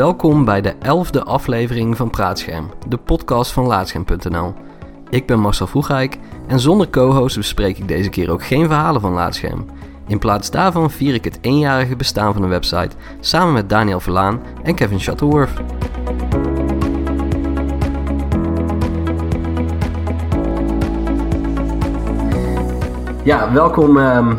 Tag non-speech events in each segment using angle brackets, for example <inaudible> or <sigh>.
Welkom bij de elfde aflevering van Praatscherm, de podcast van Laatscherm.nl. Ik ben Marcel Vroegijk en zonder co-host bespreek ik deze keer ook geen verhalen van Laatscherm. In plaats daarvan vier ik het eenjarige bestaan van de website samen met Daniel Verlaan en Kevin Shuttleworth. Ja, welkom ehm,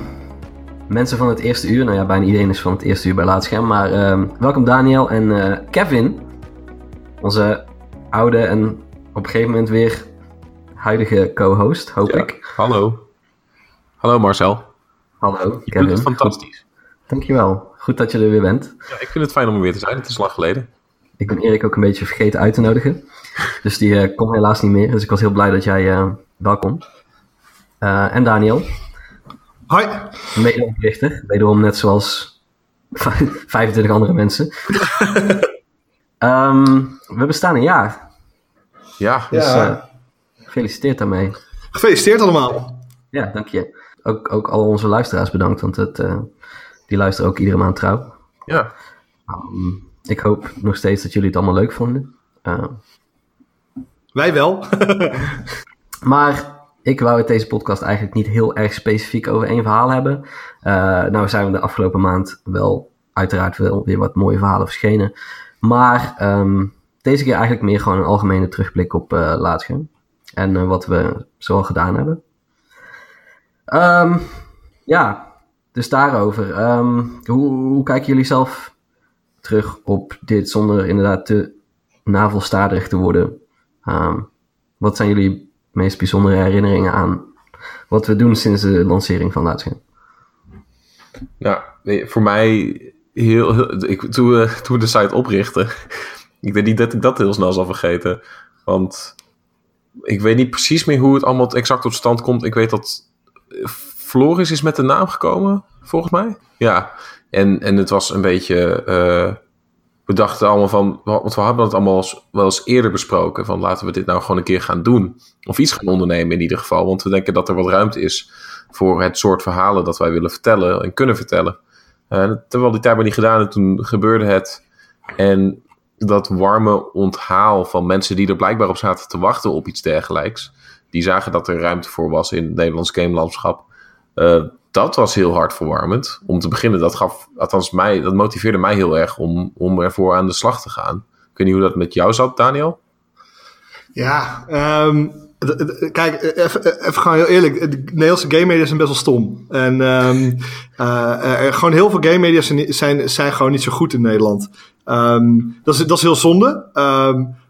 mensen van het eerste uur. Nou ja, bijna iedereen is van het eerste uur bij Laatscherm. Maar ehm, welkom Daniel en eh, Kevin. Onze oude en op een gegeven moment weer huidige co-host, hoop Ja, ik. Hallo. Hallo Marcel. Hallo Je Kevin. doet het fantastisch. Dankjewel. Goed dat je er weer bent. Ja, ik vind het fijn om er weer te zijn. Het is lang geleden. Ik ben Erik ook een beetje vergeten uit te nodigen. Dus die eh, komt helaas niet meer. Dus ik was heel blij dat jij eh, welkom. En Daniel, Hoi. medeoprichter. Wederom net zoals <laughs> 25 andere mensen. <laughs> Ehm, we bestaan een jaar. Ja, Dus Ja. eh, gefeliciteerd daarmee. Gefeliciteerd allemaal. Ja, dank je. Ook, ook al onze luisteraars bedankt, want het, eh, die luisteren ook iedere maand trouw. ja. Ehm, ik hoop nog steeds dat jullie het allemaal leuk vonden. Eh, Wij wel. <laughs> maar ik wou het deze podcast eigenlijk niet heel erg specifiek over één verhaal hebben. Eh, nou zijn we de afgelopen maand wel uiteraard wel weer wat mooie verhalen verschenen. Maar ehm, deze keer eigenlijk meer gewoon een algemene terugblik op uh. En eh, wat we zoal gedaan hebben. Ehm, ja, dus daarover. Ehm, hoe, hoe kijken jullie zelf terug op dit zonder inderdaad te navelstaderig te worden? Wat zijn jullie meest bijzondere herinneringen aan wat we doen sinds de lancering van Laatscherm? ja nee, voor mij heel... heel ik, toen, we, toen de site oprichten... <laughs> ik denk niet dat ik dat heel snel zal vergeten. Want ik weet niet precies meer hoe het allemaal exact tot stand komt. Ik weet dat Floris is met de naam gekomen, volgens mij. Ja, en, en het was een beetje... eh, we dachten allemaal van, want we hebben het allemaal wel eens eerder besproken, van laten we dit nou gewoon een keer gaan doen. Of iets gaan ondernemen in ieder geval, want we denken dat er wat ruimte is voor het soort verhalen dat wij willen vertellen en kunnen vertellen. Eh, terwijl die tijd maar niet gedaan en toen gebeurde het. En dat warme onthaal van mensen die er blijkbaar op zaten te wachten op iets dergelijks, die zagen dat er ruimte voor was in het Nederlands gamelandschap. Eh, dat was heel hard verwarmend. Om te beginnen, dat gaf, althans mij, dat motiveerde mij heel erg om, om ervoor aan de slag te gaan. Ik weet niet hoe dat met jou zat, Daniel. Ja, ehm, kijk, eh, even eh, even gewoon heel eerlijk. De Nederlandse game media zijn best wel stom. En ehm, eh, er, gewoon heel veel game media zijn, zijn gewoon niet zo goed in Nederland. Ehm, dat, is, dat is heel zonde.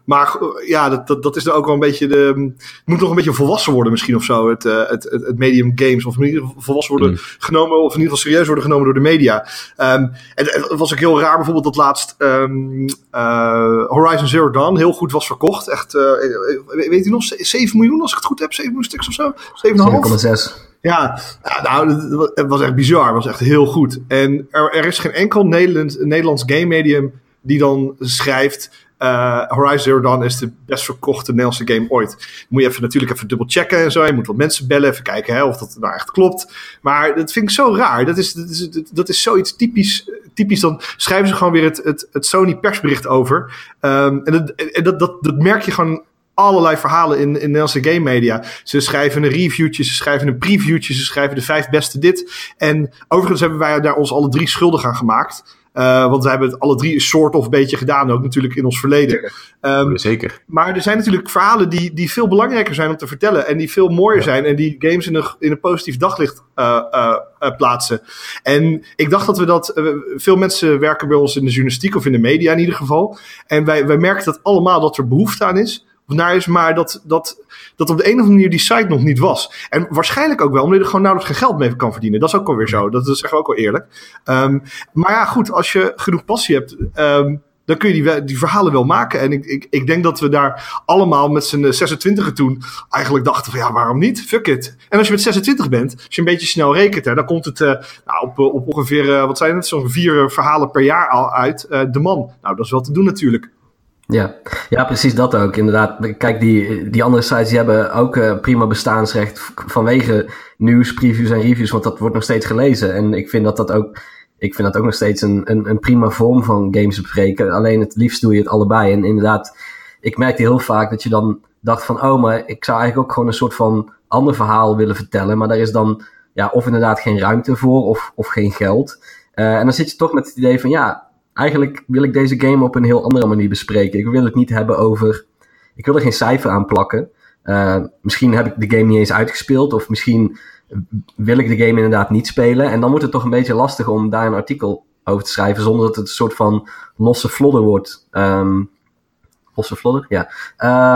Maar go- ja, dat, dat, dat is er ook wel een beetje de. Het moet nog een beetje volwassen worden, misschien of zo. Het, eh, het, het, het medium games. Of in ieder geval volwassen worden Mm. genomen. Of in ieder geval serieus worden genomen door de media. Ehm, en het was ook heel raar, bijvoorbeeld dat laatst ehm, eh, Horizon Zero Dawn heel goed was verkocht. Echt, eh, eh, weet u nog, 7 miljoen als ik het goed heb, 7 miljoen stuks of zo? 7,5? 7,6. Ja, ja, nou, het was echt bizar. Het was echt heel goed. En er, er is geen enkel Nederland, Nederlands game medium die dan schrijft... eh, Horizon Zero Dawn is de best verkochte Nederlandse game ooit. Moet je even, natuurlijk even dubbel checken en zo. Je moet wat mensen bellen, even kijken hè, of dat nou echt klopt. Maar dat vind ik zo raar. Dat is, dat is, dat is zoiets typisch, typisch. Dan schrijven ze gewoon weer het, het, het Sony persbericht over. Ehm, en dat, en dat, dat, dat merk je gewoon allerlei verhalen in, in Nederlandse game media. Ze schrijven een reviewtje, ze schrijven een previewtje, ze schrijven de vijf beste dit. En overigens hebben wij daar ons alle drie schuldig aan gemaakt. Uh, want we hebben het alle drie een soort of beetje gedaan, ook natuurlijk in ons verleden. Um, Zeker. maar er zijn natuurlijk verhalen die, die veel belangrijker zijn om te vertellen. En die veel mooier ja. zijn. En die games in een, in een positief daglicht uh, uh, plaatsen. En ik dacht dat we dat. veel mensen werken bij ons in de journalistiek of in de media in ieder geval. En wij, wij merken dat allemaal dat er behoefte aan is naar is, maar dat, dat, dat op de een of andere manier die site nog niet was. En waarschijnlijk ook wel, omdat je er gewoon nauwelijks geen geld mee kan verdienen. Dat is ook alweer zo. Dat zeggen we ook wel eerlijk. Um, maar ja, goed, als je genoeg passie hebt. Um, dan kun je die, die verhalen wel maken. En ik, ik, ik denk dat we daar allemaal met z'n 26 toen eigenlijk dachten van ja, waarom niet? Fuck it. En als je met 26 bent, als je een beetje snel rekent, hè, dan komt het uh, nou, op, op ongeveer, uh, wat zijn het, zo'n vier verhalen per jaar al uit. Uh, de man. Nou, dat is wel te doen natuurlijk. Ja. ja, precies dat ook. Inderdaad, kijk, die, die andere sites die hebben ook uh, prima bestaansrecht vanwege nieuws, previews en reviews, want dat wordt nog steeds gelezen. En ik vind dat dat ook ik vind dat ook nog steeds een, een, een prima vorm van games bespreken. Alleen het liefst doe je het allebei. En inderdaad, ik merkte heel vaak dat je dan dacht van, oh, maar ik zou eigenlijk ook gewoon een soort van ander verhaal willen vertellen. Maar daar is dan ja, of inderdaad geen ruimte voor of, of geen geld. Uh, en dan zit je toch met het idee van, ja, eigenlijk wil ik deze game op een heel andere manier bespreken. Ik wil het niet hebben over, ik wil er geen cijfer aan plakken. Uh, misschien heb ik de game niet eens uitgespeeld, of misschien wil ik de game inderdaad niet spelen. En dan wordt het toch een beetje lastig om daar een artikel over te schrijven, zonder dat het een soort van losse vlodder wordt. Um, losse vlodder, ja.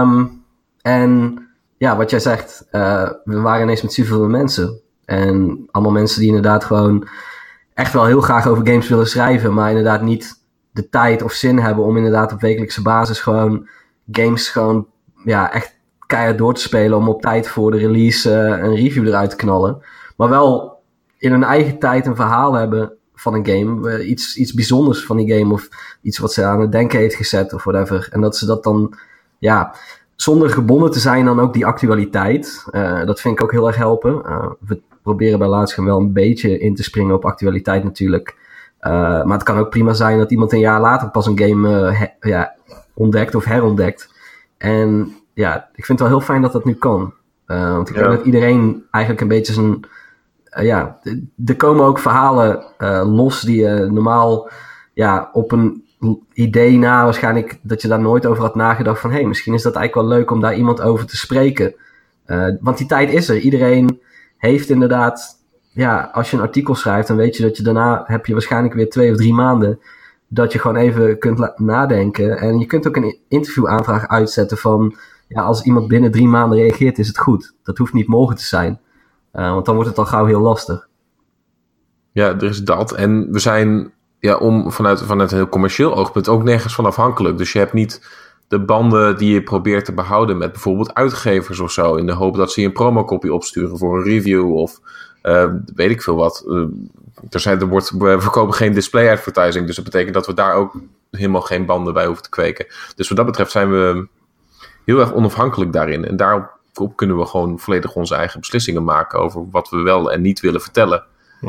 Um, en ja, wat jij zegt, uh, we waren ineens met zoveel mensen. En allemaal mensen die inderdaad gewoon echt wel heel graag over games willen schrijven, maar inderdaad niet de tijd of zin hebben om inderdaad op wekelijkse basis gewoon games gewoon ja, echt keihard door te spelen om op tijd voor de release uh, een review eruit te knallen. Maar wel in hun eigen tijd een verhaal hebben van een game. Uh, iets, iets bijzonders van die game of iets wat ze aan het denken heeft gezet of whatever. En dat ze dat dan, ja, zonder gebonden te zijn dan ook die actualiteit. Uh, dat vind ik ook heel erg helpen. Proberen bij laatst wel een beetje in te springen op actualiteit natuurlijk. maar het kan ook prima zijn dat iemand een jaar later pas een game ja, ontdekt of herontdekt. En ja, ik vind het wel heel fijn dat dat nu kan. Uh, want ik denk dat iedereen eigenlijk een beetje zijn. Ja, er komen ook verhalen los die je normaal ja, op een idee na waarschijnlijk dat je daar nooit over had nagedacht van hé, hey, misschien is dat eigenlijk wel leuk om daar iemand over te spreken. want die tijd is er. Iedereen heeft inderdaad, ja, als je een artikel schrijft, dan weet je dat je daarna heb je waarschijnlijk weer twee of drie maanden dat je gewoon even kunt nadenken. En je kunt ook een interviewaanvraag uitzetten van ja, als iemand binnen drie maanden reageert, is het goed. Dat hoeft niet morgen te zijn. Uh, want dan wordt het al gauw heel lastig. Ja, er is dat. En we zijn ja, om, vanuit, vanuit een heel commercieel oogpunt ook nergens van afhankelijk. Dus je hebt niet de banden die je probeert te behouden met bijvoorbeeld uitgevers of zo. In de hoop dat ze je een promokopie opsturen voor een review of uh, weet ik veel wat. Uh, er, zijn, er wordt, we verkopen geen display advertising. Dus dat betekent dat we daar ook helemaal geen banden bij hoeven te kweken. Dus wat dat betreft zijn we heel erg onafhankelijk daarin. En daarop kunnen we gewoon volledig onze eigen beslissingen maken over wat we wel en niet willen vertellen.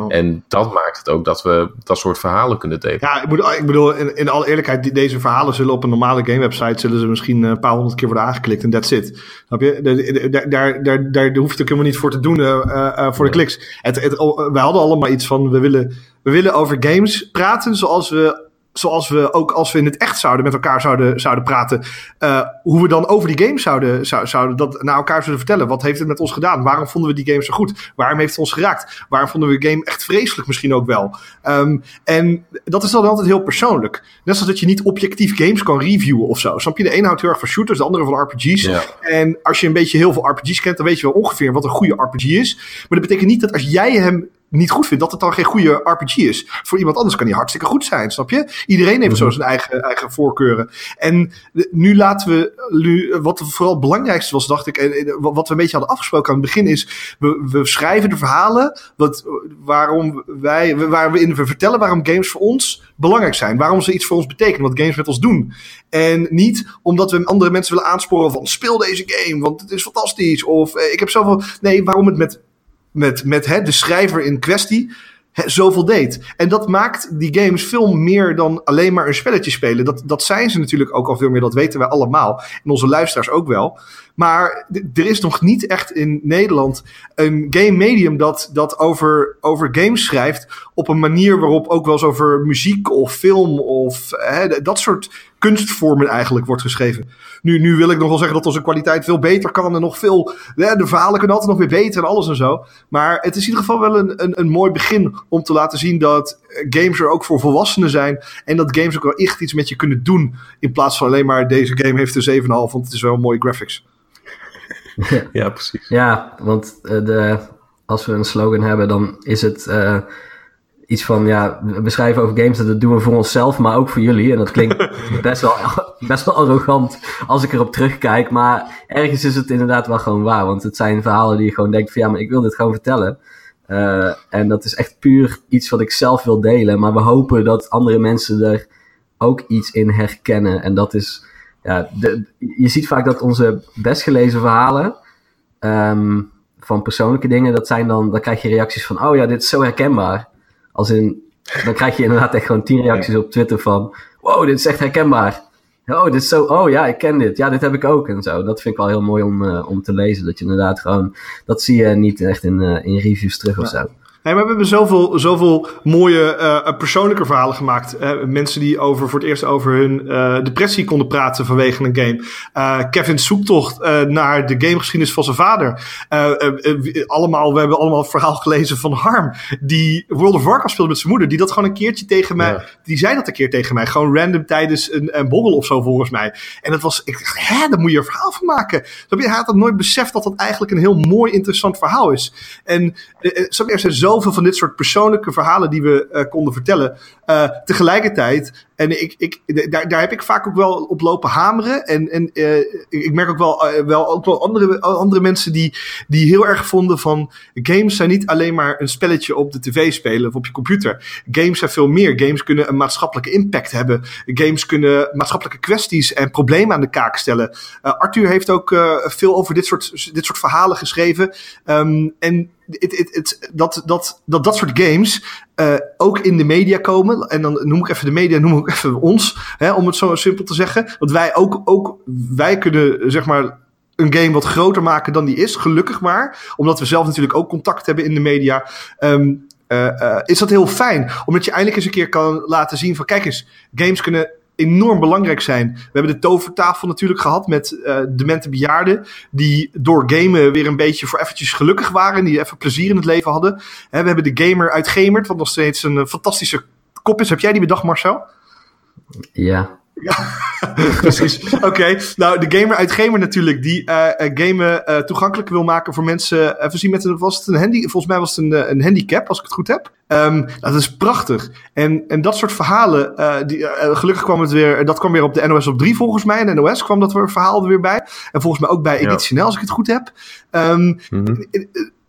En dat maakt het ook dat we dat soort verhalen kunnen delen. Ja, ik bedoel, ik bedoel in, in alle eerlijkheid, deze verhalen zullen op een normale gamewebsite zullen ze misschien een paar honderd keer worden aangeklikt en that's it. Snap je? Daar, daar, daar, daar hoef je ook helemaal niet voor te doen uh, uh, voor de kliks. Het, het, we hadden allemaal iets van, we willen, we willen over games praten zoals we zoals we ook als we in het echt zouden met elkaar zouden, zouden praten, uh, hoe we dan over die games zouden, zouden dat naar elkaar zouden vertellen. Wat heeft het met ons gedaan? Waarom vonden we die game zo goed? Waarom heeft het ons geraakt? Waarom vonden we de game echt vreselijk misschien ook wel? Um, en dat is dan altijd heel persoonlijk. Net zoals dat je niet objectief games kan reviewen of zo. Snap je? De ene houdt heel erg van shooters, de andere van RPG's. Ja. En als je een beetje heel veel RPG's kent, dan weet je wel ongeveer wat een goede RPG is. Maar dat betekent niet dat als jij hem niet goed vindt, dat het dan geen goede RPG is. Voor iemand anders kan die hartstikke goed zijn, snap je? Iedereen heeft zo mhm. zijn eigen, eigen voorkeuren. En nu laten we, nu, wat vooral het belangrijkste was, dacht ik, en wat we een beetje hadden afgesproken aan het begin is, we, we schrijven de verhalen, wat, waarom wij, waar we in we vertellen waarom games voor ons belangrijk zijn. Waarom ze iets voor ons betekenen, wat games met ons doen. En niet omdat we andere mensen willen aansporen van speel deze game, want het is fantastisch. Of eh, ik heb zoveel. Nee, waarom het met met, met hè, de schrijver in kwestie zoveel deed. En dat maakt die games veel meer dan alleen maar een spelletje spelen. Dat, dat zijn ze natuurlijk ook al veel meer, dat weten wij allemaal. En onze luisteraars ook wel. Maar er is nog niet echt in Nederland een game medium dat, dat over, over games schrijft. op een manier waarop ook wel eens over muziek of film of hè, dat soort kunstvormen eigenlijk wordt geschreven. Nu, nu wil ik nog wel zeggen dat onze kwaliteit veel beter kan en nog veel. Hè, de verhalen kunnen altijd nog weer beter en alles en zo. Maar het is in ieder geval wel een, een, een mooi begin om te laten zien dat games er ook voor volwassenen zijn. En dat games ook wel echt iets met je kunnen doen. In plaats van alleen maar deze game heeft een 7,5, want het is wel mooie graphics. Ja, precies. Ja, want uh, de, als we een slogan hebben, dan is het uh, iets van, ja, we schrijven over games, dat doen we voor onszelf, maar ook voor jullie. En dat klinkt <laughs> best wel, best wel arrogant als ik erop terugkijk, maar ergens is het inderdaad wel gewoon waar. Want het zijn verhalen die je gewoon denkt van, ja, maar ik wil dit gewoon vertellen. Uh, en dat is echt puur iets wat ik zelf wil delen, maar we hopen dat andere mensen er ook iets in herkennen. En dat is ja, de, je ziet vaak dat onze best gelezen verhalen um, van persoonlijke dingen, dat zijn dan, dan krijg je reacties van, oh ja, dit is zo herkenbaar. Als in, Dan krijg je inderdaad echt gewoon tien reacties op Twitter van... Wow, dit is echt herkenbaar. Oh, dit is zo... Oh ja, ik ken dit. Ja, dit heb ik ook en zo. Dat vind ik wel heel mooi om, uh, om te lezen. Dat je inderdaad gewoon... Dat zie je niet echt in, uh, in reviews terug of zo. Nee, maar we hebben zoveel, zoveel mooie uh, persoonlijke verhalen gemaakt. Uh, mensen die over, voor het eerst over hun uh, depressie konden praten vanwege een game. Kevin's zoektocht naar de gamegeschiedenis van zijn vader. allemaal, we hebben allemaal het verhaal gelezen van Harm. Die World of Warcraft speelde met zijn moeder. Die dat gewoon een keertje tegen mij... Ja. Die zei dat een keer tegen mij. Gewoon random tijdens een, een borrel of zo volgens mij. En dat was... Ik dacht, hè, daar moet je een verhaal van maken. Hij had dat nooit beseft dat dat eigenlijk een heel mooi, interessant verhaal is. En uh, er zijn zo zoveel van dit soort persoonlijke verhalen die we uh, konden vertellen. Uh, tegelijkertijd, en ik, ik, daar, daar heb ik vaak ook wel op lopen hameren. En, en uh, ik merk ook wel, wel, ook wel andere, andere mensen die, die heel erg vonden van games zijn niet alleen maar een spelletje op de tv spelen of op je computer. Games zijn veel meer. Games kunnen een maatschappelijke impact hebben. Games kunnen maatschappelijke kwesties en problemen aan de kaak stellen. Arthur heeft ook veel over dit soort, dit soort verhalen geschreven. Um, en dat, dat, dat dat soort games uh, ook in de media komen. En dan noem ik even de media, noem ik even ons, hè, om het zo simpel te zeggen. Want wij ook, ook wij kunnen zeg maar een game wat groter maken dan die is, gelukkig maar. Omdat we zelf natuurlijk ook contact hebben in de media. Um, uh, is dat heel fijn. Omdat je eindelijk eens een keer kan laten zien van kijk eens, games kunnen enorm belangrijk zijn. We hebben de tovertafel natuurlijk gehad met uh, demente bejaarden. Die door gamen weer een beetje voor eventjes gelukkig waren. Die even plezier in het leven hadden. He, we hebben de gamer uit Gamert, wat nog steeds een fantastische kop is. Heb jij die bedacht, Marcel? Ja. Ja, <laughs> precies. Oké, okay. nou de gamer uit Gamer natuurlijk, die uh, gamen uh, toegankelijk wil maken voor mensen. Even zien met een, was het een handy, volgens mij was het een, een handicap, als ik het goed heb. Um, dat is prachtig. En, en dat soort verhalen, uh, die, gelukkig kwam het weer, dat kwam weer op de NOS op 3 volgens mij. En de NOS kwam dat verhaal er weer bij. En volgens mij ook bij Editionel, als ik het goed heb. Um, mm -hmm.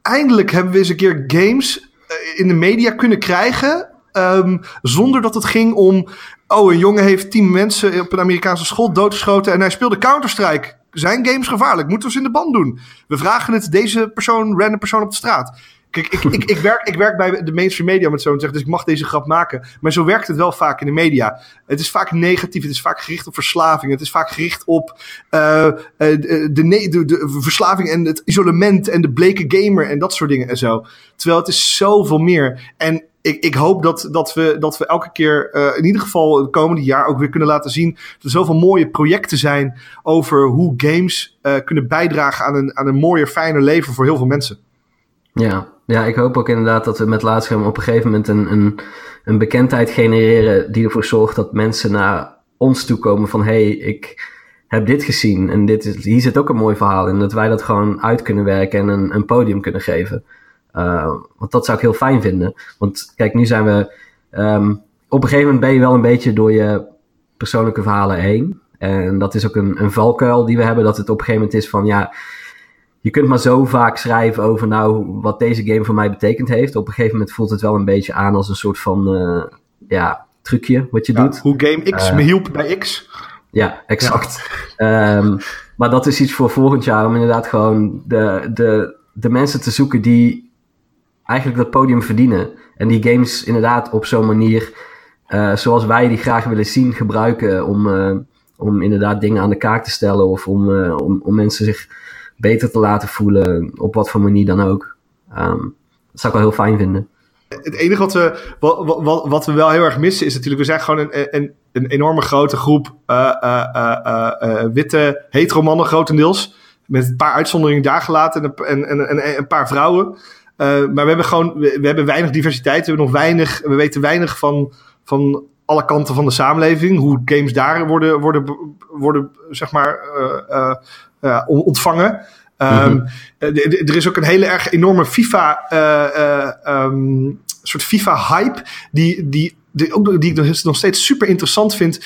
Eindelijk hebben we eens een keer games in de media kunnen krijgen. Um, zonder dat het ging om Oh, een jongen heeft tien mensen op een Amerikaanse school doodgeschoten en hij speelde Counter-Strike. Zijn games gevaarlijk? Moeten we ze in de band doen? We vragen het deze persoon, random persoon op de straat. Kijk, ik, ik, ik, werk, ik werk bij de mainstream media, met zo te zeggen, dus ik mag deze grap maken. Maar zo werkt het wel vaak in de media. Het is vaak negatief, het is vaak gericht op verslaving, het is vaak gericht op uh, de, de, de, de, verslaving en het isolement en de bleke gamer en dat soort dingen en zo. Terwijl het is zoveel meer. En ik, ik hoop dat, dat, we, dat we elke keer, uh, in ieder geval het komende jaar, ook weer kunnen laten zien dat er zoveel mooie projecten zijn over hoe games uh, kunnen bijdragen aan een, aan een mooier, fijner leven voor heel veel mensen. Ja, ja, ik hoop ook inderdaad dat we met Laatscherm op een gegeven moment een, een, een bekendheid genereren die ervoor zorgt dat mensen naar ons toe komen van hey, ik heb dit gezien en dit is, hier zit ook een mooi verhaal in. Dat wij dat gewoon uit kunnen werken en een, een podium kunnen geven. Uh, want dat zou ik heel fijn vinden. Want kijk, nu zijn we. Um, op een gegeven moment ben je wel een beetje door je persoonlijke verhalen heen. En dat is ook een, een valkuil die we hebben. Dat het op een gegeven moment is van ja. Je kunt maar zo vaak schrijven over nou wat deze game voor mij betekend heeft. Op een gegeven moment voelt het wel een beetje aan als een soort van uh, ja, trucje wat je ja, doet. Hoe Game X uh, me hielp bij X. Ja, exact. Ja. Um, maar dat is iets voor volgend jaar om inderdaad gewoon de, de, de mensen te zoeken die eigenlijk dat podium verdienen. En die games inderdaad op zo'n manier, uh, zoals wij die graag willen zien, gebruiken om, uh, om inderdaad dingen aan de kaak te stellen of om, uh, om, om mensen zich beter te laten voelen, op wat voor manier dan ook. Um, dat zou ik wel heel fijn vinden. Het enige wat we, wat, wat, wat we wel heel erg missen is natuurlijk, we zijn gewoon een, een, een enorme grote groep witte hetero mannen grotendeels. Met een paar uitzonderingen daar gelaten en, en, en, en een paar vrouwen. Uh, maar we hebben gewoon, we, we, hebben weinig diversiteit. We hebben nog weinig, we weten weinig van, van alle kanten van de samenleving. Hoe games daar worden, worden, worden zeg maar, uh, uh, ontvangen. Um, mm-hmm. er is ook een hele erg enorme FIFA, um, soort FIFA-hype, die, die die, ook, die ik nog steeds super interessant vind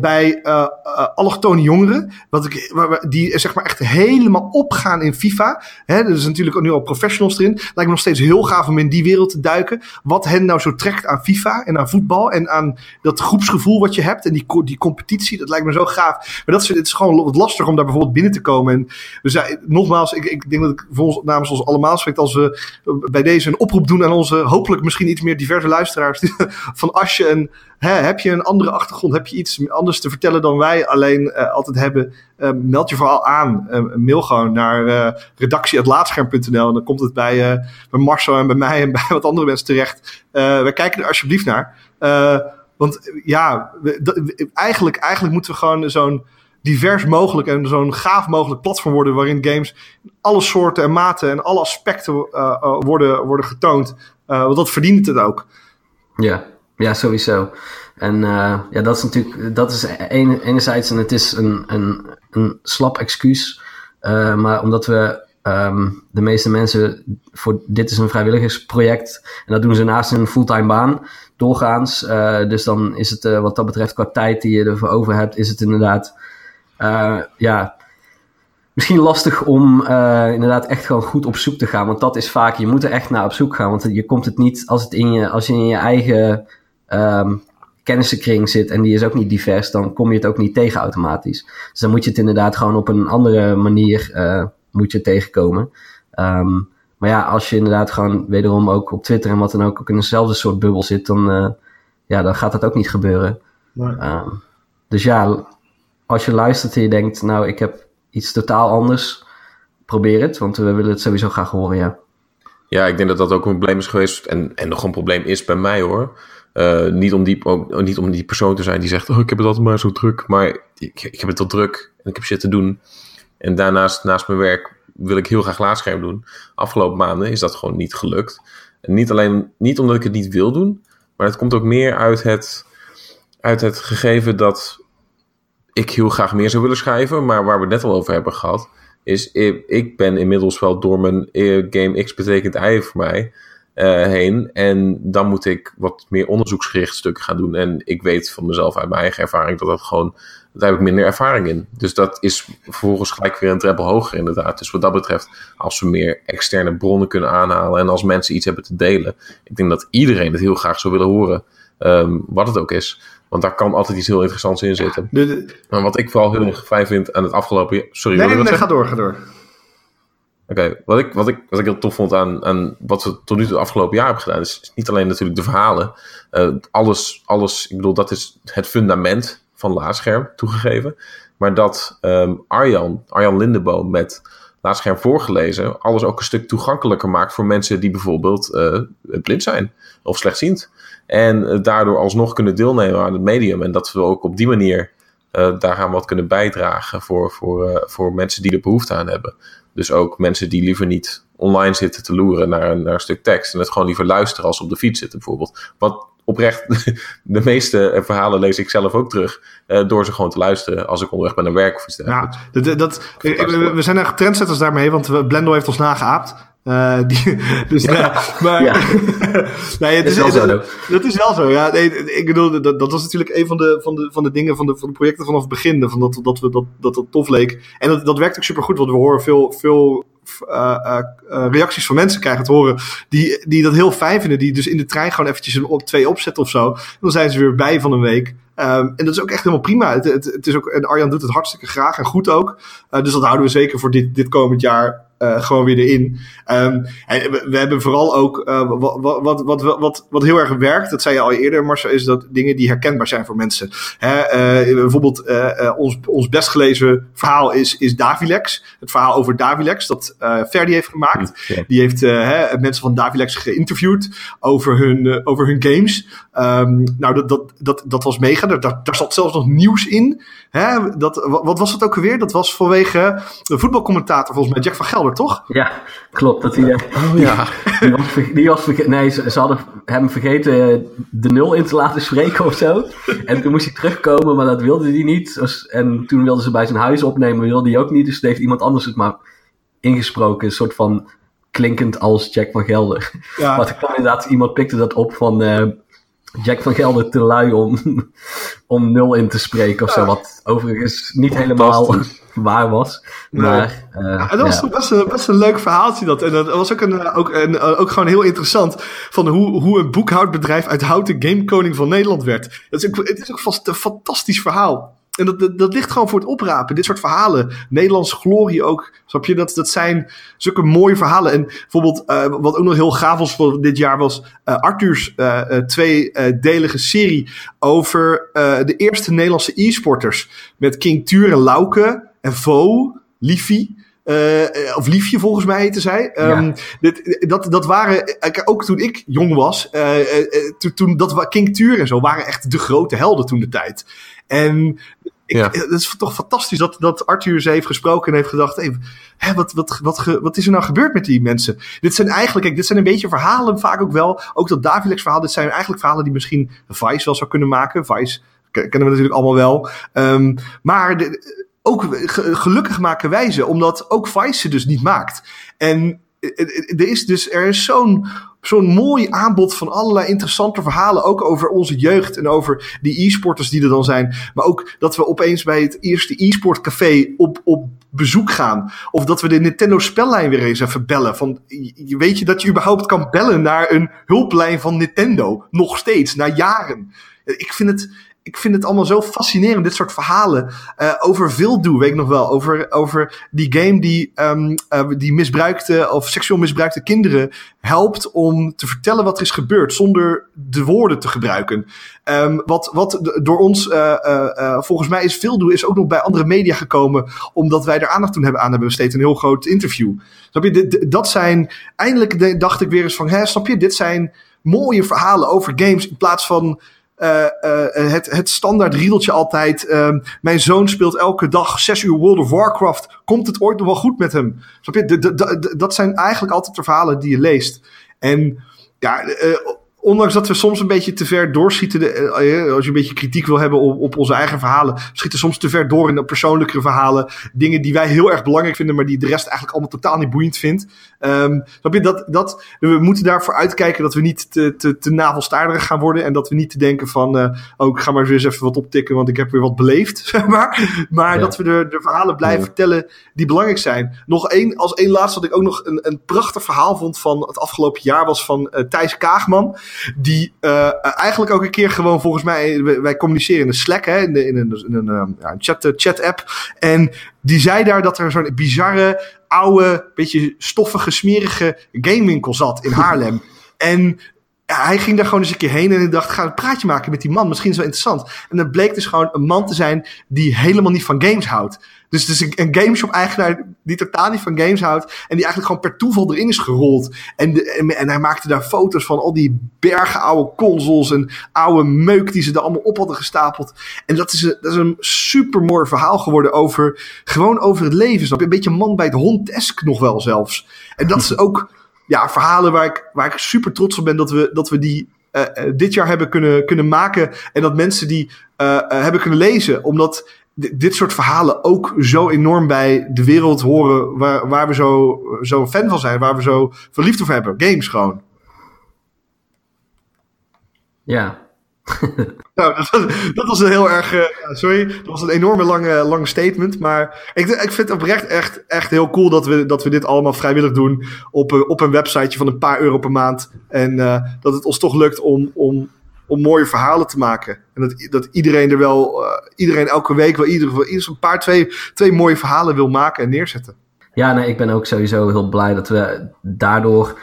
bij uh, allochtone jongeren. Wat ik, die zeg maar echt helemaal opgaan in FIFA. Hè, er is natuurlijk ook nu al professionals erin. Lijkt me nog steeds heel gaaf om in die wereld te duiken. Wat hen nou zo trekt aan FIFA en aan voetbal. En aan dat groepsgevoel wat je hebt. En die, die competitie, dat lijkt me zo gaaf. Maar dat is, het is gewoon wat lastig om daar bijvoorbeeld binnen te komen. En we zijn, nogmaals, ik, ik denk dat ik volgens, namens ons allemaal spreekt als we bij deze een oproep doen aan onze hopelijk misschien iets meer diverse luisteraars. <laughs> van als je een, hè, heb je een andere achtergrond, heb je iets anders te vertellen dan wij alleen uh, altijd hebben, uh, meld je vooral aan. Uh, mail gewoon naar uh, redactie.laatscherm.nl en dan komt het bij, bij Marcel en bij mij en <laughs> bij wat andere mensen terecht. wij kijken er alsjeblieft naar. want ja, we, eigenlijk, eigenlijk moeten we gewoon zo'n divers mogelijk en zo'n gaaf mogelijk platform worden waarin games alle soorten en maten en alle aspecten worden, worden getoond. want dat verdient het ook. Ja, ja sowieso. En uh, ja, dat is natuurlijk, dat is enerzijds, en het is een, een, een slap excuus, uh, maar omdat we um, de meeste mensen, voor dit is een vrijwilligersproject, en dat doen ze naast een fulltime baan, doorgaans. Uh, dus dan is het wat dat betreft qua tijd die je ervoor over hebt, is het inderdaad, ja, misschien lastig om uh, inderdaad echt gewoon goed op zoek te gaan. Want dat is vaak, je moet er echt naar op zoek gaan. Want je komt het niet, als, het in je, als je in je eigen um, kennissenkring zit en die is ook niet divers, dan kom je het ook niet tegen automatisch. Dus dan moet je het inderdaad gewoon op een andere manier uh, moet je tegenkomen. Um, maar ja, als je inderdaad gewoon wederom ook op Twitter en wat dan ook, ook in dezelfde soort bubbel zit, dan, uh, ja, dan gaat dat ook niet gebeuren. Um, dus ja, als je luistert en je denkt, nou, ik heb iets totaal anders, probeer het, want we willen het sowieso graag horen, ja. Ja, ik denk dat dat ook een probleem is geweest en, en nog een probleem is bij mij hoor. Uh, niet, om die, ook, niet om die persoon te zijn die zegt, oh, ik heb het altijd maar zo druk, maar ik, ik heb het al druk en ik heb shit te doen. En daarnaast, naast mijn werk, wil ik heel graag laadscherm doen. Afgelopen maanden is dat gewoon niet gelukt. En niet alleen, niet omdat ik het niet wil doen, maar het komt ook meer uit het, uit het gegeven dat ik heel graag meer zou willen schrijven, maar waar we het net al over hebben gehad, is ik ben inmiddels wel door mijn eh, game X betekent Y voor mij uh, heen. En dan moet ik wat meer onderzoeksgericht stukken gaan doen. En ik weet van mezelf uit mijn eigen ervaring dat dat gewoon, daar heb ik minder ervaring in. Dus dat is vervolgens gelijk weer een treppel hoger inderdaad. Dus wat dat betreft, als we meer externe bronnen kunnen aanhalen en als mensen iets hebben te delen, ik denk dat iedereen het heel graag zou willen horen, um, wat het ook is. Want daar kan altijd iets heel interessants in zitten. Maar wat ik vooral heel erg fijn vind aan het afgelopen jaar. Sorry, nee, nee, nee ga door, ga door. Oké, wat, ik, wat, ik, wat ik heel tof vond aan, aan wat we tot nu toe het afgelopen jaar hebben gedaan, is niet alleen natuurlijk de verhalen. Uh, alles, alles, ik bedoel, dat is het fundament van Laadscherm toegegeven. Maar dat um, Arjan, Arjan Lindeboom met Laadscherm voorgelezen, alles ook een stuk toegankelijker maakt voor mensen die bijvoorbeeld uh, blind zijn of slechtziend. En daardoor alsnog kunnen deelnemen aan het medium. En dat we ook op die manier daaraan wat kunnen bijdragen voor, voor, uh, voor mensen die er behoefte aan hebben. Dus ook mensen die liever niet online zitten te loeren naar een, naar een stuk tekst. En het gewoon liever luisteren als ze op de fiets zitten bijvoorbeeld. Wat oprecht, <laughs> de meeste verhalen lees ik zelf ook terug. Uh, door ze gewoon te luisteren als ik onderweg ben naar werk of iets dergelijks. Ja, dat, dat, we zijn echt trendsetters daarmee, want Blendo heeft ons nageaapt. Uh, die, <laughs> dus ja. maar, ja. <laughs> nee, het is, is wel zo. Dat is wel zo. Ja, nee, ik bedoel, dat, dat was natuurlijk een van de, van de, van de dingen van de, van de projecten vanaf het begin. Van dat, dat, we, dat, dat dat tof leek. En dat, dat werkt ook super goed, want we horen veel, veel uh, uh, reacties van mensen krijgen te horen die, die dat heel fijn vinden. Die dus in de trein gewoon eventjes een op, twee opzetten of zo. Dan zijn ze weer bij van een week. Um, en dat is ook echt helemaal prima. Het, het, het, is ook, en Arjan doet het hartstikke graag en goed ook. Dus dat houden we zeker voor dit, dit komend jaar uh, gewoon weer erin. Um, en we, we, hebben vooral ook uh, wat, wat, wat, wat, wat, heel erg werkt, dat zei je al eerder, Marcel, is dat dingen die herkenbaar zijn voor mensen. Hè, uh, bijvoorbeeld ons, ons best gelezen verhaal is, is Davilex. Het verhaal over Davilex dat Ferdi heeft gemaakt. Die heeft hè, mensen van Davilex geïnterviewd over hun, over hun games. Um, nou, dat, dat, dat, dat was mega. Daar, daar, zat zelfs nog nieuws in. Hè, dat, wat was het ook alweer? Dat was vanwege de voetbalcommentator, volgens mij, Jack van Gelder toch? Ja, klopt. Dat hij, oh ja. Die was, die was nee, ze, ze, hadden hem vergeten de nul in te laten spreken of zo. En toen moest hij terugkomen, maar dat wilde hij niet. En toen wilden ze bij zijn huis opnemen, wilde hij ook niet. Dus heeft iemand anders het maar ingesproken. Een soort van klinkend als Jack van Gelder. Ja. <laughs> Maar toen kwam inderdaad, iemand pikte dat op van... Uh, Jack van Gelder te lui om, <laughs> om nul in te spreken of zo. Wat overigens niet helemaal <laughs> waar was. Maar, uh, ja, dat was best, een, best een leuk verhaaltje dat. En dat was ook, een, ook, een, ook gewoon heel interessant. Van hoe, hoe een boekhoudbedrijf uit houten gamekoning van Nederland werd. Dat is ook, het is ook vast een fantastisch verhaal. En dat, dat, ligt gewoon voor het oprapen. Dit soort verhalen. Nederlands glorie ook. Snap je? Dat, dat zijn zulke mooie verhalen. En bijvoorbeeld, uh, wat ook nog heel gaaf was voor dit jaar, was uh, Arthurs uh, tweedelige serie over de eerste Nederlandse e-sporters. Met King Tuur en Lauke en Vo, Liefie. Uh, of Liefje volgens mij heette zij. Um, dit, dat, dat waren, ook toen ik jong was, uh, toen, toen dat King Tuur en zo waren echt de grote helden toen de tijd. En ik, ja. het is toch fantastisch dat, dat Arthur ze heeft gesproken en heeft gedacht: hey, hè, wat, wat, wat, ge, wat is er nou gebeurd met die mensen? Dit zijn eigenlijk, kijk, dit zijn een beetje verhalen, vaak ook wel. Ook dat Davilex verhaal, dit zijn eigenlijk verhalen die misschien Vice wel zou kunnen maken. Vice kennen we natuurlijk allemaal wel. Um, maar de, ook gelukkig maken wij ze, omdat ook Vice ze dus niet maakt. En er is dus er is zo'n zo'n mooi aanbod van allerlei interessante verhalen. Ook over onze jeugd en over die e-sporters die er dan zijn. Maar ook dat we opeens bij het eerste e-sport café op, op bezoek gaan. Of dat we de Nintendo spellijn weer eens even bellen. Van, weet je dat je überhaupt kan bellen naar een hulplijn van Nintendo? Nog steeds, na jaren. Ik vind het, ik vind het allemaal zo fascinerend, dit soort verhalen. Uh, over Vildoe, weet ik nog wel. Over, over die game die, um, uh, die misbruikte of seksueel misbruikte kinderen helpt om te vertellen wat er is gebeurd zonder de woorden te gebruiken. Um, wat, wat door ons, uh, volgens mij is Vildoe is ook nog bij andere media gekomen omdat wij er aandacht toen hebben aan hebben besteed. Een heel groot interview. Snap je, dat zijn, eindelijk dacht ik weer eens van, hè, snap je, dit zijn mooie verhalen over games in plaats van uh, uh, het, het standaard riedeltje altijd. Uh, mijn zoon speelt elke dag zes uur World of Warcraft. Komt het ooit nog wel goed met hem? Dat zijn eigenlijk altijd de verhalen die je leest. En ja, ondanks dat we soms een beetje te ver doorschieten, uh, als je een beetje kritiek wil hebben op, op onze eigen verhalen, schieten soms te ver door in de persoonlijkere verhalen. Dingen die wij heel erg belangrijk vinden, maar die de rest eigenlijk allemaal totaal niet boeiend vindt. Um, snap je, dat, dat, we moeten daarvoor uitkijken dat we niet te, te, te navelstaarderig gaan worden en dat we niet te denken van, uh, oh, ik ga maar eens even wat optikken, want ik heb weer wat beleefd, <laughs> zeg maar. Maar ja. dat we de, de verhalen blijven ja. vertellen die belangrijk zijn. Nog één, als één laatste wat ik ook nog een, een prachtig verhaal vond van het afgelopen jaar was van uh, Thijs Kaagman. Die uh, eigenlijk ook een keer gewoon volgens mij, wij communiceren in de Slack, hè, in, de, in een, in een, ja, een chat, chat app. En die zei daar dat er zo'n bizarre, oude, beetje stoffige, smerige gamewinkel zat in Haarlem. <laughs> en hij ging daar gewoon eens een keer heen en ik dacht, ga een praatje maken met die man. Misschien is het wel interessant. En dat bleek dus gewoon een man te zijn die helemaal niet van games houdt. Dus het is een, gameshop-eigenaar die totaal niet van games houdt. En die eigenlijk gewoon per toeval erin is gerold. En, en, hij maakte daar foto's van al die bergen oude consoles en oude meuk die ze er allemaal op hadden gestapeld. En dat is een, dat is een super mooi verhaal geworden over, gewoon over het leven. Snap? Een beetje man bij het hond nog wel zelfs. En dat is ook ja, verhalen waar ik, waar ik super trots op ben dat we, dat we die uh, dit jaar hebben kunnen, kunnen maken. En dat mensen die uh, hebben kunnen lezen. Omdat dit soort verhalen ook zo enorm bij de wereld horen waar, waar we zo, zo fan van zijn, waar we zo verliefd op hebben. Games gewoon. Ja. Nou, <laughs> dat was, dat was een heel erg. Uh, sorry, dat was een enorme lange, lange statement. Maar ik, ik vind het oprecht echt, echt heel cool dat we, dat we dit allemaal vrijwillig doen. Op, op een websiteje van een paar euro per maand. En uh, dat het ons toch lukt om, om, om mooie verhalen te maken. En dat, dat iedereen er wel, iedereen elke week wel ieder, ieder een paar, twee, twee mooie verhalen wil maken en neerzetten. Ja, nee, ik ben ook sowieso heel blij dat we daardoor.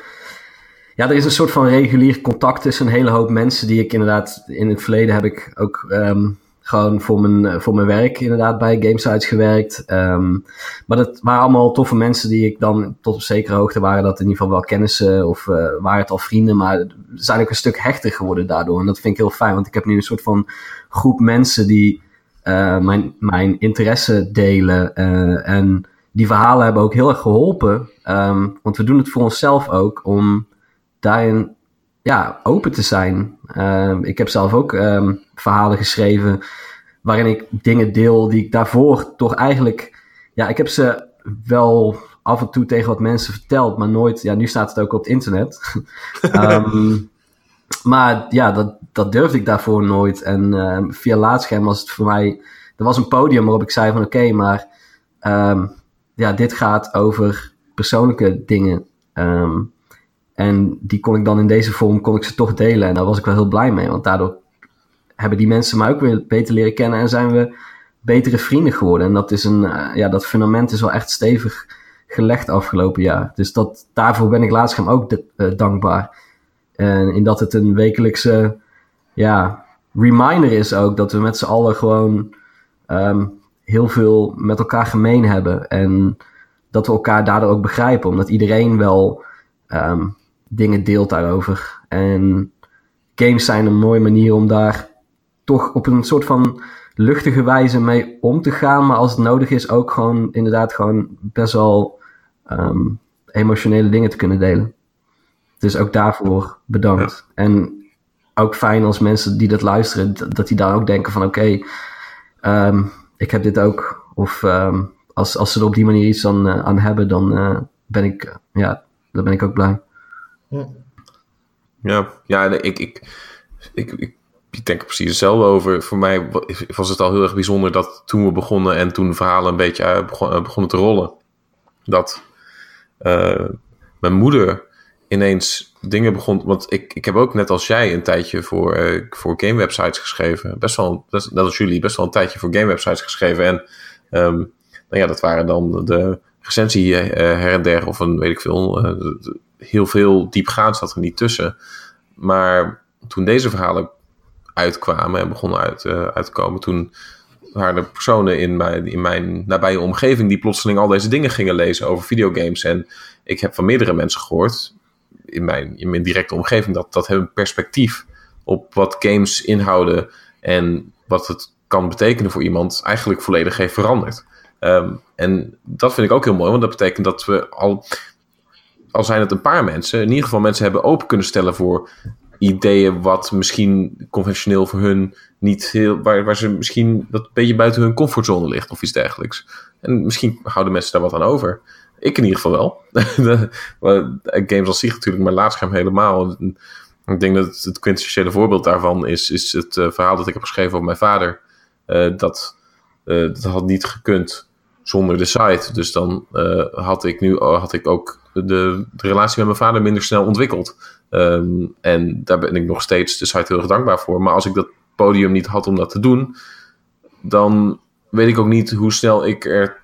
Ja, er is een soort van regulier contact tussen een hele hoop mensen die ik inderdaad in het verleden heb ik ook um, gewoon voor mijn, voor mijn werk inderdaad bij Gamesites gewerkt. Um, maar dat waren allemaal toffe mensen die ik dan tot op zekere hoogte waren dat in ieder geval wel kennissen of uh, waren het al vrienden. Maar zijn ook een stuk hechter geworden daardoor. En dat vind ik heel fijn, want ik heb nu een soort van groep mensen die uh, mijn, mijn interesse delen. En die verhalen hebben ook heel erg geholpen. Um, want we doen het voor onszelf ook om daarin ja, open te zijn. Uh, ik heb zelf ook um, verhalen geschreven waarin ik dingen deel die ik daarvoor toch eigenlijk. Ja, ik heb ze wel af en toe tegen wat mensen verteld, maar nooit. Ja, nu staat het ook op het internet. um, <laughs> maar ja, dat, dat durfde ik daarvoor nooit. En uh, via laadscherm was het voor mij... Er was een podium waarop ik zei van oké, maar ja, dit gaat over persoonlijke dingen. Um, en die kon ik dan in deze vorm kon ik ze toch delen. En daar was ik wel heel blij mee. Want daardoor hebben die mensen mij ook weer beter leren kennen. En zijn we betere vrienden geworden. En dat, is een, uh, ja, dat fundament is wel echt stevig gelegd afgelopen jaar. Dus dat, daarvoor ben ik laatst ook de, uh, dankbaar. En in dat het een wekelijkse ja, reminder is ook. Dat we met z'n allen gewoon um, heel veel met elkaar gemeen hebben. En dat we elkaar daardoor ook begrijpen. Omdat iedereen wel um, dingen deelt daarover. En games zijn een mooie manier om daar toch op een soort van luchtige wijze mee om te gaan. Maar als het nodig is, ook gewoon inderdaad gewoon best wel um, emotionele dingen te kunnen delen. Dus ook daarvoor bedankt. Ja. En ook fijn als mensen die dat luisteren, dat die daar ook denken van oké, okay, um, ik heb dit ook. Of um, als, als ze er op die manier iets aan, uh, aan hebben, dan uh, ben ik, ja, dan ben ik ook blij. Ja, ja ik, ik, ik, ik, denk er precies hetzelfde over. Voor mij was het al heel erg bijzonder dat toen we begonnen en toen de verhalen een beetje begon, begonnen te rollen, dat uh, mijn moeder ineens dingen begon. Want ik, ik heb ook net als jij een tijdje voor, voor game websites geschreven. Best wel, net als jullie, best wel een tijdje voor game websites geschreven. En um, nou ja, dat waren dan de recensie uh, her en der of een weet ik veel. Uh, heel veel diepgaand zat er niet tussen. Maar toen deze verhalen uitkwamen en begonnen uit, uh, uit te komen, toen waren er personen in mijn, in mijn nabije omgeving die plotseling al deze dingen gingen lezen over videogames. En ik heb van meerdere mensen gehoord, in mijn, in mijn directe omgeving, dat, dat hun perspectief op wat games inhouden en wat het kan betekenen voor iemand eigenlijk volledig heeft veranderd. Um, en dat vind ik ook heel mooi, want dat betekent dat we al, al zijn het een paar mensen, in ieder geval mensen hebben open kunnen stellen voor ideeën wat misschien conventioneel voor hun niet heel, waar, waar ze misschien dat een beetje buiten hun comfortzone ligt of iets dergelijks. En misschien houden mensen daar wat aan over. Ik in ieder geval wel. <laughs> Games als zich natuurlijk, maar laadscherm helemaal. Ik denk dat het, quintessentiële voorbeeld daarvan is, is het uh, verhaal dat ik heb geschreven over mijn vader. Uh, dat, dat had niet gekund zonder de site. Dus dan had ik nu had ik ook de, de relatie met mijn vader minder snel ontwikkeld. Um, en daar ben ik nog steeds de site heel erg dankbaar voor. Maar als ik dat podium niet had om dat te doen, dan weet ik ook niet hoe snel ik er,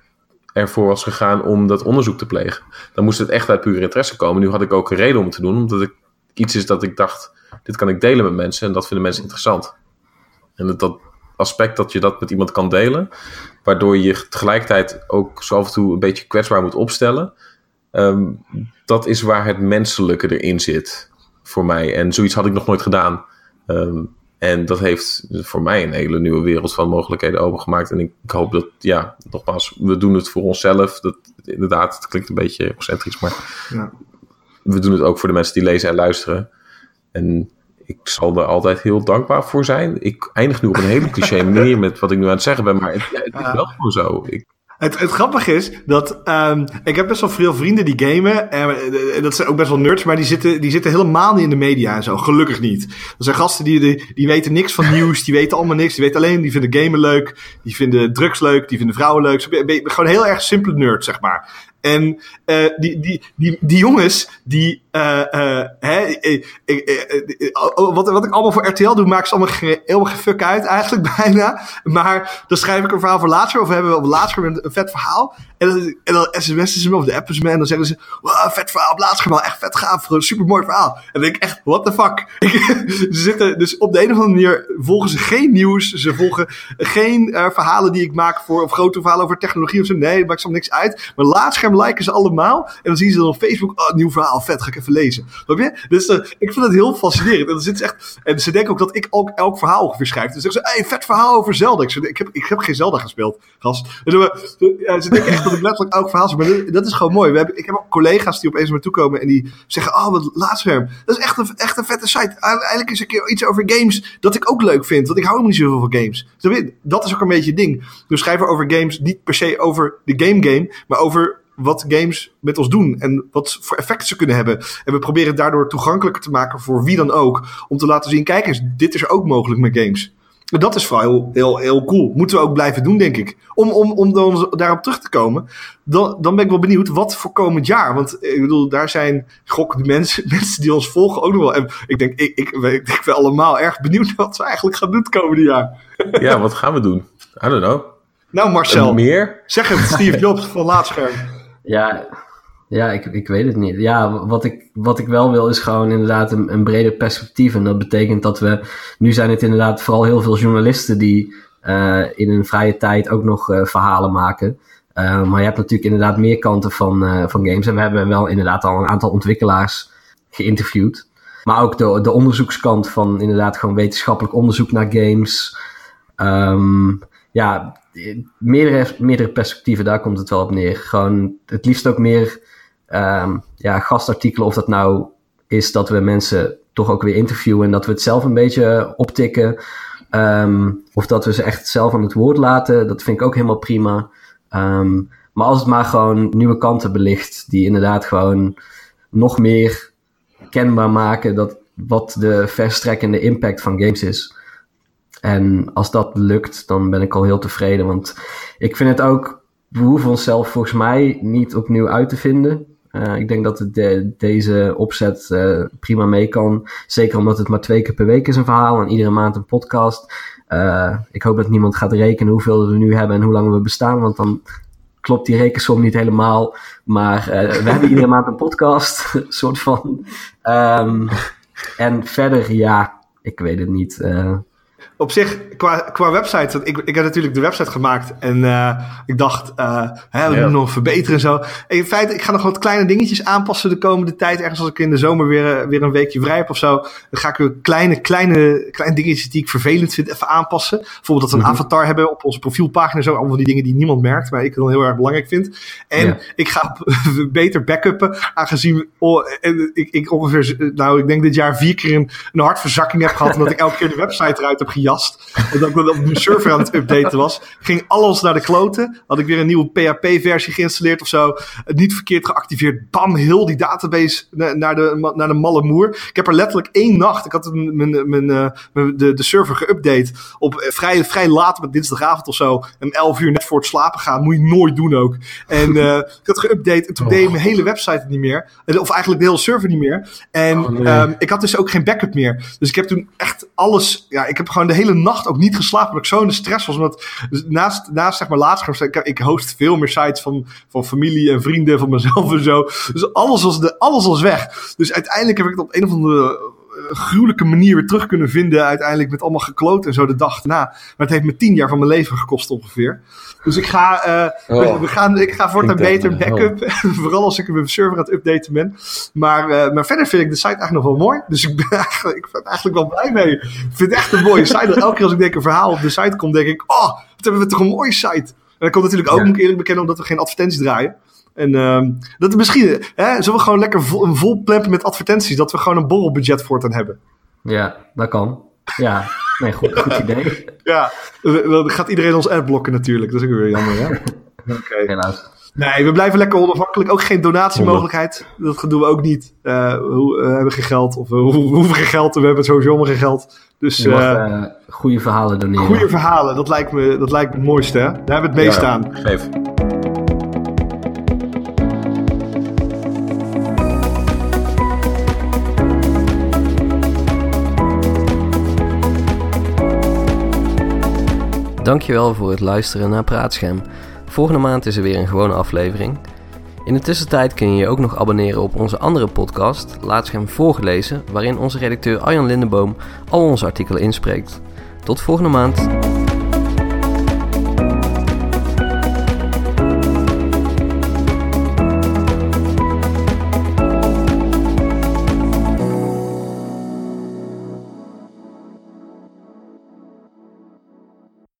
ervoor was gegaan om dat onderzoek te plegen. Dan moest het echt uit pure interesse komen. Nu had ik ook een reden om het te doen, omdat ik iets is dat ik dacht, dit kan ik delen met mensen en dat vinden mensen interessant. En dat aspect dat je dat met iemand kan delen, waardoor je tegelijkertijd ook zo af en toe een beetje kwetsbaar moet opstellen. Um, dat is waar het menselijke erin zit voor mij. En zoiets had ik nog nooit gedaan. Um, en dat heeft voor mij een hele nieuwe wereld van mogelijkheden opengemaakt. En ik, ik, hoop dat, ja, nogmaals, we doen het voor onszelf. Dat, inderdaad, het klinkt een beetje egocentrisch, maar ja. we doen het ook voor de mensen die lezen en luisteren. En ik zal er altijd heel dankbaar voor zijn. Ik eindig nu op een hele cliché <laughs> manier met wat ik nu aan het zeggen ben, maar het, het is wel gewoon zo. Ik, het, het grappige is dat um, ik heb best wel veel vrienden die gamen. En dat zijn ook best wel nerds, maar die zitten, die zitten helemaal niet in de media en zo. Gelukkig niet. Dat zijn gasten die, die, die weten niks van nieuws, die weten allemaal niks. Die weten alleen, die vinden gamen leuk, die vinden drugs leuk, die vinden vrouwen leuk. Gewoon heel erg simpele nerds, zeg maar. En uh, die, die, die, die jongens, die. Uh, uh, hè, wat, wat ik allemaal voor RTL doe, maakt ze allemaal ge, helemaal fuck uit, eigenlijk <laughs> bijna. Maar dan schrijf ik een verhaal voor later, of we hebben op later een, een vet verhaal. En dan, en dan sms'en ze me of de appen ze me en dan zeggen ze: wow, vet verhaal op laatst echt vet gaaf, super mooi verhaal. En dan denk ik echt: what the fuck? <laughs> ze zitten dus op de een of andere manier volgen ze geen nieuws, ze volgen geen uh, verhalen die ik maak voor, of grote verhalen over technologie of zo. Nee, maakt soms niks uit. Maar laatst liken ze allemaal. En dan zien ze dan op Facebook, oh, nieuw verhaal, vet, ga ik even lezen. Snap je? Dus uh, ik vind het heel fascinerend. En, zit ze echt, en ze denken ook dat ik ook elk verhaal ongeveer schrijf. Dus zeggen ze, hey, vet verhaal over Zelda. Ik, zeg, ik, heb, ik heb geen Zelda gespeeld, gast. Dus, ze denken echt dat ik letterlijk elk verhaal schrijf. Maar dat, is gewoon mooi. We hebben, ik heb ook collega's die opeens naar toe komen en die zeggen, oh, wat laadscherm. Dat is echt een, echt een vette site. Eigenlijk is een keer iets over games dat ik ook leuk vind. Want ik hou helemaal niet zoveel van games. Dat is ook een beetje ding. We schrijven over games niet per se over de game game, maar over wat games met ons doen en wat voor effect ze kunnen hebben. En we proberen het daardoor toegankelijker te maken voor wie dan ook. Om te laten zien, kijk eens, dit is ook mogelijk met games. En dat is vooral heel, heel, heel cool. Moeten we ook blijven doen, denk ik. Om, om, om dan daarop terug te komen, dan, dan ben ik wel benieuwd wat voor komend jaar. Want ik bedoel, daar zijn gok die mensen, <laughs> mensen die ons volgen ook nog wel. En ik denk, ik, ik, ik, ik ben allemaal erg benieuwd wat we eigenlijk gaan doen het komende jaar. <laughs> Ja, wat gaan we doen? I don't know. Nou, Marcel. Meer? Zeg het, Steve Jobs van Laatscherm. Ja, ja ik, ik weet het niet. Ja, wat ik, wat ik wel wil is gewoon inderdaad een, breder perspectief. En dat betekent dat we... Nu zijn het inderdaad vooral heel veel journalisten die uh, in hun vrije tijd ook nog uh, verhalen maken. Uh, maar je hebt natuurlijk inderdaad meer kanten van, van games. En we hebben wel inderdaad al een aantal ontwikkelaars geïnterviewd. Maar ook de, de onderzoekskant van inderdaad gewoon wetenschappelijk onderzoek naar games. Um, ja, meerdere, meerdere perspectieven, daar komt het wel op neer. Gewoon het liefst ook meer um, ja, gastartikelen. Of dat nou is dat we mensen toch ook weer interviewen en dat we het zelf een beetje optikken. Um, of dat we ze echt zelf aan het woord laten. Dat vind ik ook helemaal prima. Um, maar als het maar gewoon nieuwe kanten belicht, die inderdaad gewoon nog meer kenbaar maken dat wat de verstrekkende impact van games is. En als dat lukt, dan ben ik al heel tevreden. Want ik vind het ook, we hoeven onszelf volgens mij niet opnieuw uit te vinden. Uh, ik denk dat het de, deze opzet uh, prima mee kan. Zeker omdat het maar twee keer per week is een verhaal en iedere maand een podcast. Uh, ik hoop dat niemand gaat rekenen hoeveel we nu hebben en hoe lang we bestaan. Want dan klopt die rekensom niet helemaal. Maar we hebben iedere maand een podcast, <laughs> soort van. Um, en verder, ja, ik weet het niet op zich, qua, qua website, ik, ik heb natuurlijk de website gemaakt en uh, ik dacht, uh, hè, we moeten nog verbeteren en zo. En in feite, ik ga nog wat kleine dingetjes aanpassen de komende tijd. Ergens als ik in de zomer weer, weer een weekje vrij heb of zo, dan ga ik weer kleine, kleine, kleine dingetjes die ik vervelend vind even aanpassen. Bijvoorbeeld dat we een mm -hmm. avatar hebben op onze profielpagina, zo. Allemaal die dingen die niemand merkt, maar ik dan heel erg belangrijk vind. En ja. ik ga <laughs> beter backuppen, aangezien oh, ik, ik ongeveer, nou, ik denk dit jaar vier keer een, een hartverzakking heb gehad, omdat ik elke keer de website eruit heb gejat en dat ik op mijn server aan het updaten was. Ging alles naar de kloten. Had ik weer een nieuwe PHP-versie geïnstalleerd of zo. Niet verkeerd geactiveerd. Bam, heel die database naar de, naar de malle moer. Ik heb er letterlijk één nacht. Ik had mijn, mijn, mijn, de, de server geüpdate. Op vrij, vrij laat, met dinsdagavond of zo. Om 11 uur net voor het slapen gaan. Moet je nooit doen ook. En uh, <laughs> ik had geüpdate. En toen oh. deed mijn hele website het niet meer. Of eigenlijk de hele server niet meer. En oh, nee. um, ik had dus ook geen backup meer. Dus ik heb toen echt alles. Ja, ik heb gewoon de hele nacht ook niet geslapen. Omdat ik zo in de stress was. Omdat naast, naast zeg maar laatst, ik, ik host veel meer sites van, van familie en vrienden van mezelf en zo. Dus alles was, de, alles was weg. Dus uiteindelijk heb ik het op een of andere gruwelijke manier weer terug kunnen vinden. Uiteindelijk met allemaal gekloot en zo de dag na. Maar het heeft me tien jaar van mijn leven gekost ongeveer. Dus ik ga, uh, oh. we, gaan, ik ga voortaan beter backup. <laughs> Vooral als ik mijn server aan het updaten ben. Maar, uh, maar verder vind ik de site eigenlijk nog wel mooi. Dus ik ben <laughs> eigenlijk, ik ben eigenlijk wel blij mee. Ik vind het echt een mooie site. Elke keer als ik denk een verhaal op de site komt, denk ik... Oh, wat hebben we toch een mooie site. En dat komt natuurlijk ook, ja. moet ik eerlijk bekennen, omdat we geen advertenties draaien. En um, dat misschien, hè, zullen we gewoon lekker vol, een vol plempen met advertenties, dat we gewoon een borrelbudget voortaan hebben. Ja, dat kan. Ja, nee, goed, goed <laughs> idee. ja, dan gaat iedereen ons adblokken natuurlijk. Dat is ook weer jammer, hè? <laughs> Oké. Okay. Helaas. Nee, we blijven lekker onafhankelijk. Ook geen donatiemogelijkheid. Dat doen we ook niet. Uh, we hebben geen geld. Of we hoeven geen geld. We hebben sowieso allemaal geen geld. Dus, je mag, uh, goede verhalen doneren. Goede verhalen, dat lijkt me, dat lijkt me het mooiste. Hè? Daar hebben we het meest ja, aan. Geef. Dankjewel voor het luisteren naar Praatscherm. Volgende maand is er weer een gewone aflevering. In de tussentijd kun je je ook nog abonneren op onze andere podcast, Laatscherm voorgelezen, waarin onze redacteur Arjan Lindeboom al onze artikelen inspreekt. Tot volgende maand.